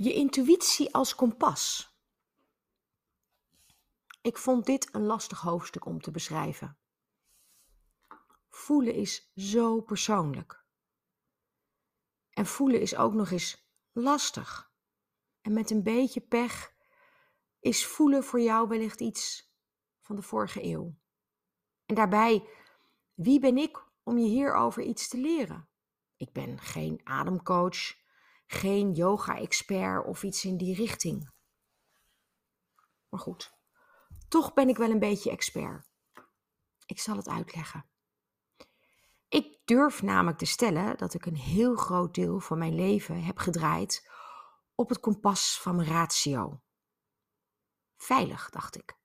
Je intuïtie als kompas. Ik vond dit een lastig hoofdstuk om te beschrijven. Voelen is zo persoonlijk. En voelen is ook nog eens lastig. En met een beetje pech is voelen voor jou wellicht iets van de vorige eeuw. En daarbij, wie ben ik om je hierover iets te leren? Ik ben geen ademcoach, geen yoga-expert of iets in die richting. Maar goed, toch ben ik wel een beetje expert. Ik zal het uitleggen. Ik durf namelijk te stellen dat ik een heel groot deel van mijn leven heb gedraaid op het kompas van mijn ratio. Veilig, dacht ik.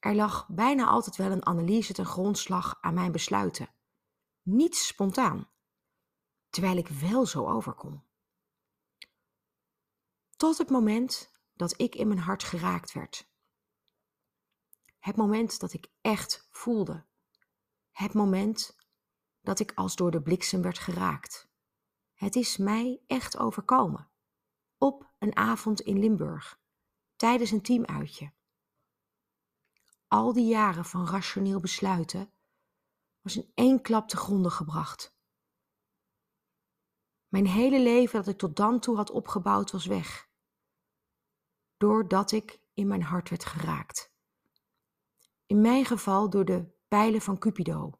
Er lag bijna altijd wel een analyse ten grondslag aan mijn besluiten. Niets spontaan terwijl ik wel zo overkom. Tot het moment dat ik in mijn hart geraakt werd. Het moment dat ik echt voelde. Het moment dat ik als door de bliksem werd geraakt. Het is mij echt overkomen. Op een avond in Limburg, tijdens een teamuitje. Al die jaren van rationeel besluiten was in één klap te gronden gebracht. Mijn hele leven dat ik tot dan toe had opgebouwd was weg. Doordat ik in mijn hart werd geraakt. In mijn geval door de pijlen van Cupido.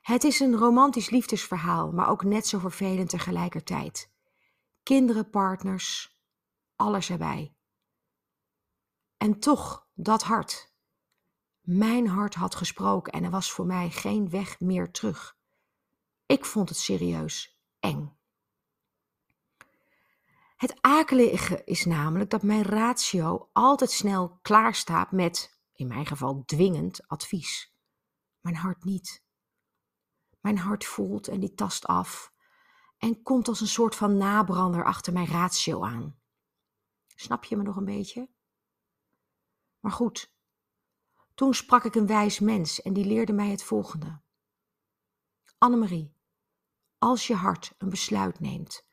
Het is een romantisch liefdesverhaal, maar ook net zo vervelend tegelijkertijd. Kinderen, partners, alles erbij. En toch, dat hart. Mijn hart had gesproken en er was voor mij geen weg meer terug. Ik vond het serieus eng. Het akelige is namelijk dat mijn ratio altijd snel klaarstaat met, in mijn geval dwingend, advies. Mijn hart niet. Mijn hart voelt en die tast af en komt als een soort van nabrander achter mijn ratio aan. Snap je me nog een beetje? Maar goed, toen sprak ik een wijs mens en die leerde mij het volgende. Annemarie, als je hart een besluit neemt,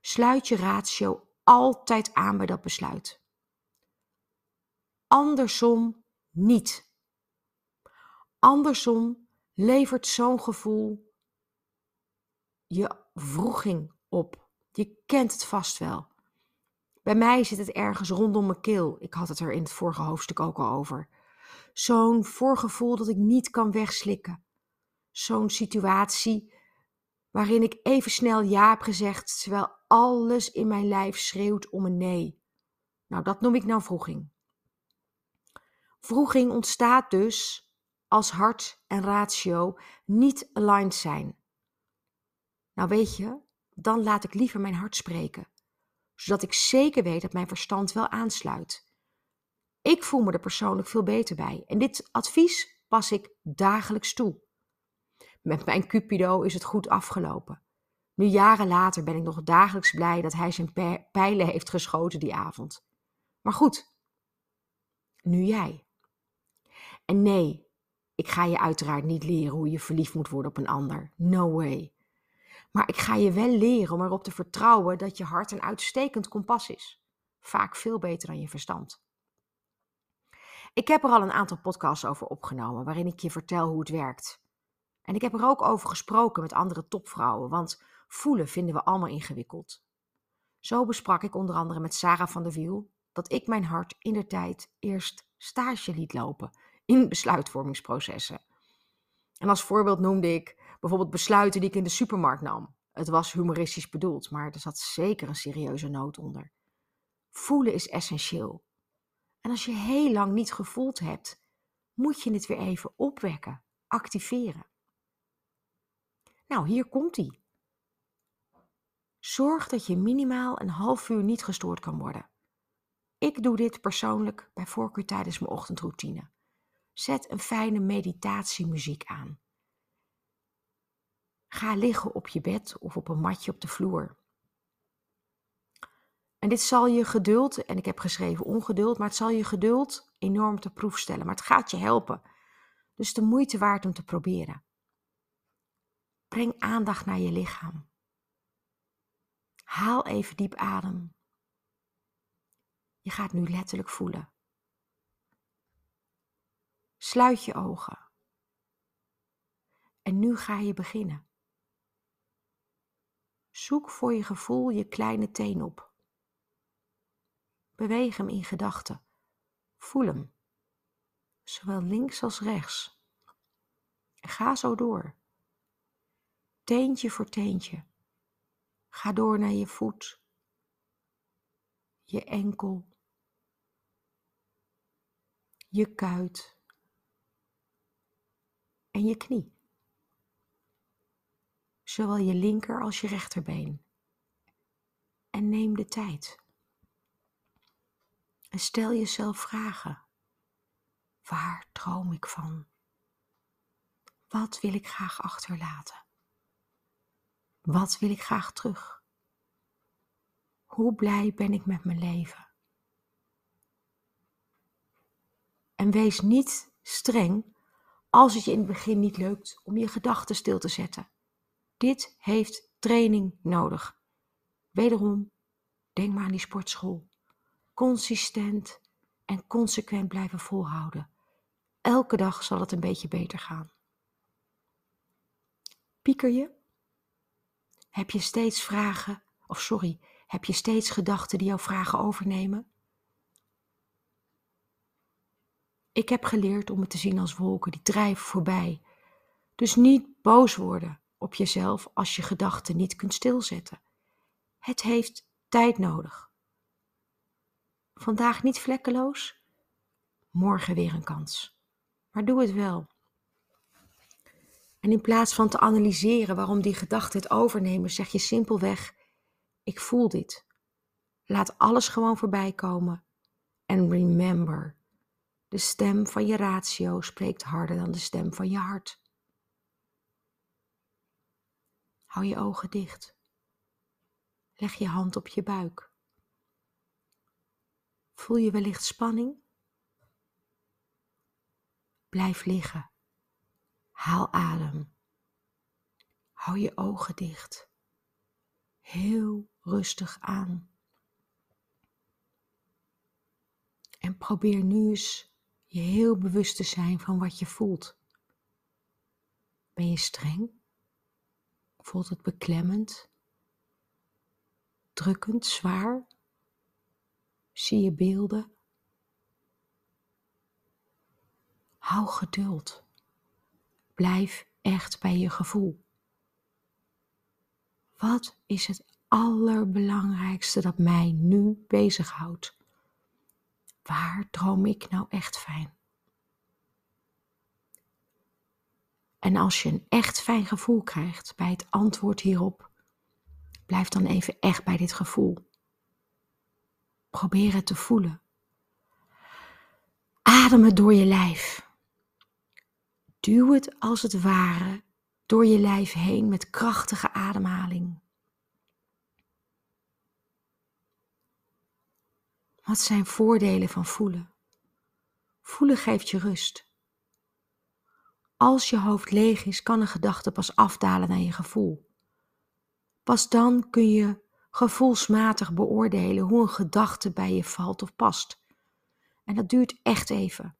sluit je ratio altijd aan bij dat besluit. Andersom niet. Andersom levert zo'n gevoel je vroeging op. Je kent het vast wel. Bij mij zit het ergens rondom mijn keel. Ik had het er in het vorige hoofdstuk ook al over. Zo'n voorgevoel dat ik niet kan wegslikken. Zo'n situatie waarin ik even snel ja heb gezegd, terwijl alles in mijn lijf schreeuwt om een nee. Nou, dat noem ik nou vroeging. Vroeging ontstaat dus als hart en ratio niet aligned zijn. Nou weet je, dan laat ik liever mijn hart spreken, zodat ik zeker weet dat mijn verstand wel aansluit. Ik voel me er persoonlijk veel beter bij en dit advies pas ik dagelijks toe. Met mijn Cupido is het goed afgelopen. Nu jaren later ben ik nog dagelijks blij dat hij zijn pijlen heeft geschoten die avond. Maar goed, nu jij. En nee, ik ga je uiteraard niet leren hoe je verliefd moet worden op een ander. No way. Maar ik ga je wel leren om erop te vertrouwen dat je hart een uitstekend kompas is. Vaak veel beter dan je verstand. Ik heb er al een aantal podcasts over opgenomen waarin ik je vertel hoe het werkt. En ik heb er ook over gesproken met andere topvrouwen, want voelen vinden we allemaal ingewikkeld. Zo besprak ik onder andere met Sarah van der Wiel dat ik mijn hart in de tijd eerst stage liet lopen in besluitvormingsprocessen. En als voorbeeld noemde ik bijvoorbeeld besluiten die ik in de supermarkt nam. Het was humoristisch bedoeld, maar er zat zeker een serieuze nood onder. Voelen is essentieel. En als je heel lang niet gevoeld hebt, moet je het weer even opwekken, activeren. Nou, hier komt ie. Zorg dat je minimaal een half uur niet gestoord kan worden. Ik doe dit persoonlijk bij voorkeur tijdens mijn ochtendroutine. Zet een fijne meditatiemuziek aan. Ga liggen op je bed of op een matje op de vloer. En dit zal je geduld, en ik heb geschreven ongeduld, maar het zal je geduld enorm te proef stellen. Maar het gaat je helpen. Dus de moeite waard om te proberen. Breng aandacht naar je lichaam. Haal even diep adem. Je gaat nu letterlijk voelen. Sluit je ogen. En nu ga je beginnen. Zoek voor je gevoel je kleine teen op. Beweeg hem in gedachten. Voel hem, zowel links als rechts. Ga zo door. Teentje voor teentje. Ga door naar je voet, je enkel, je kuit en je knie. Zowel je linker als je rechterbeen. En neem de tijd. En stel jezelf vragen. Waar droom ik van? Wat wil ik graag achterlaten? Wat wil ik graag terug? Hoe blij ben ik met mijn leven? En wees niet streng als het je in het begin niet lukt om je gedachten stil te zetten. Dit heeft training nodig. Wederom, denk maar aan die sportschool. Consistent en consequent blijven volhouden. Elke dag zal het een beetje beter gaan. Pieker je? Heb je steeds vragen, of sorry, heb je steeds gedachten die jouw vragen overnemen? Ik heb geleerd om het te zien als wolken die drijven voorbij. Dus niet boos worden op jezelf als je gedachten niet kunt stilzetten. Het heeft tijd nodig. Vandaag niet vlekkeloos, morgen weer een kans. Maar doe het wel. En in plaats van te analyseren waarom die gedachten het overnemen, zeg je simpelweg: Ik voel dit. Laat alles gewoon voorbij komen. En remember, de stem van je ratio spreekt harder dan de stem van je hart. Hou je ogen dicht. Leg je hand op je buik. Voel je wellicht spanning? Blijf liggen. Haal adem. Hou je ogen dicht. Heel rustig aan. En probeer nu eens je heel bewust te zijn van wat je voelt. Ben je streng? Voelt het beklemmend? Drukkend, zwaar? Zie je beelden? Hou geduld. Blijf echt bij je gevoel. Wat is het allerbelangrijkste dat mij nu bezighoudt? Waar droom ik nou echt fijn? En als je een echt fijn gevoel krijgt bij het antwoord hierop, blijf dan even echt bij dit gevoel. Probeer het te voelen. Adem het door je lijf. Duw het als het ware door je lijf heen met krachtige ademhaling. Wat zijn voordelen van voelen? Voelen geeft je rust. Als je hoofd leeg is, kan een gedachte pas afdalen naar je gevoel. Pas dan kun je gevoelsmatig beoordelen hoe een gedachte bij je valt of past. En dat duurt echt even.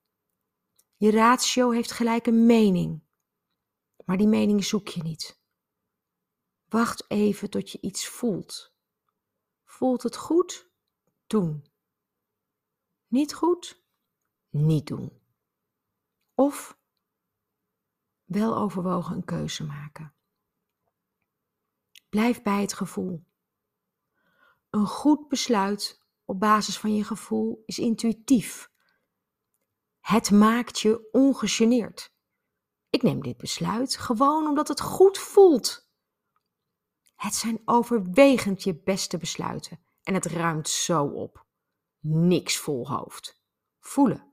Je ratio heeft gelijk een mening, maar die mening zoek je niet. Wacht even tot je iets voelt. Voelt het goed? Doen. Niet goed? Niet doen. Of wel overwogen een keuze maken. Blijf bij het gevoel. Een goed besluit op basis van je gevoel is intuïtief het maakt je ongegeneerd. Ik neem dit besluit gewoon omdat het goed voelt. Het zijn overwegend je beste besluiten en het ruimt zo op. Niks vol hoofd. Voelen.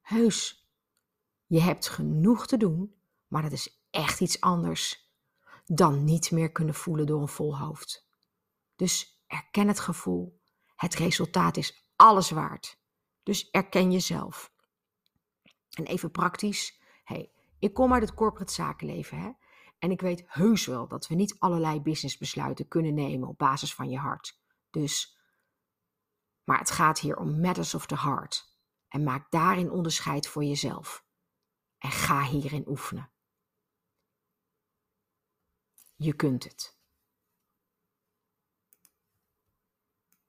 Heus, je hebt genoeg te doen, maar dat is echt iets anders dan niet meer kunnen voelen door een vol hoofd. Dus erken het gevoel. Het resultaat is alles waard. Dus erken jezelf. En even praktisch. Hey, ik kom uit het corporate zakenleven. Hè? En ik weet heus wel dat we niet allerlei businessbesluiten kunnen nemen op basis van je hart. Dus, maar het gaat hier om matters of the heart. En maak daarin onderscheid voor jezelf. En ga hierin oefenen. Je kunt het.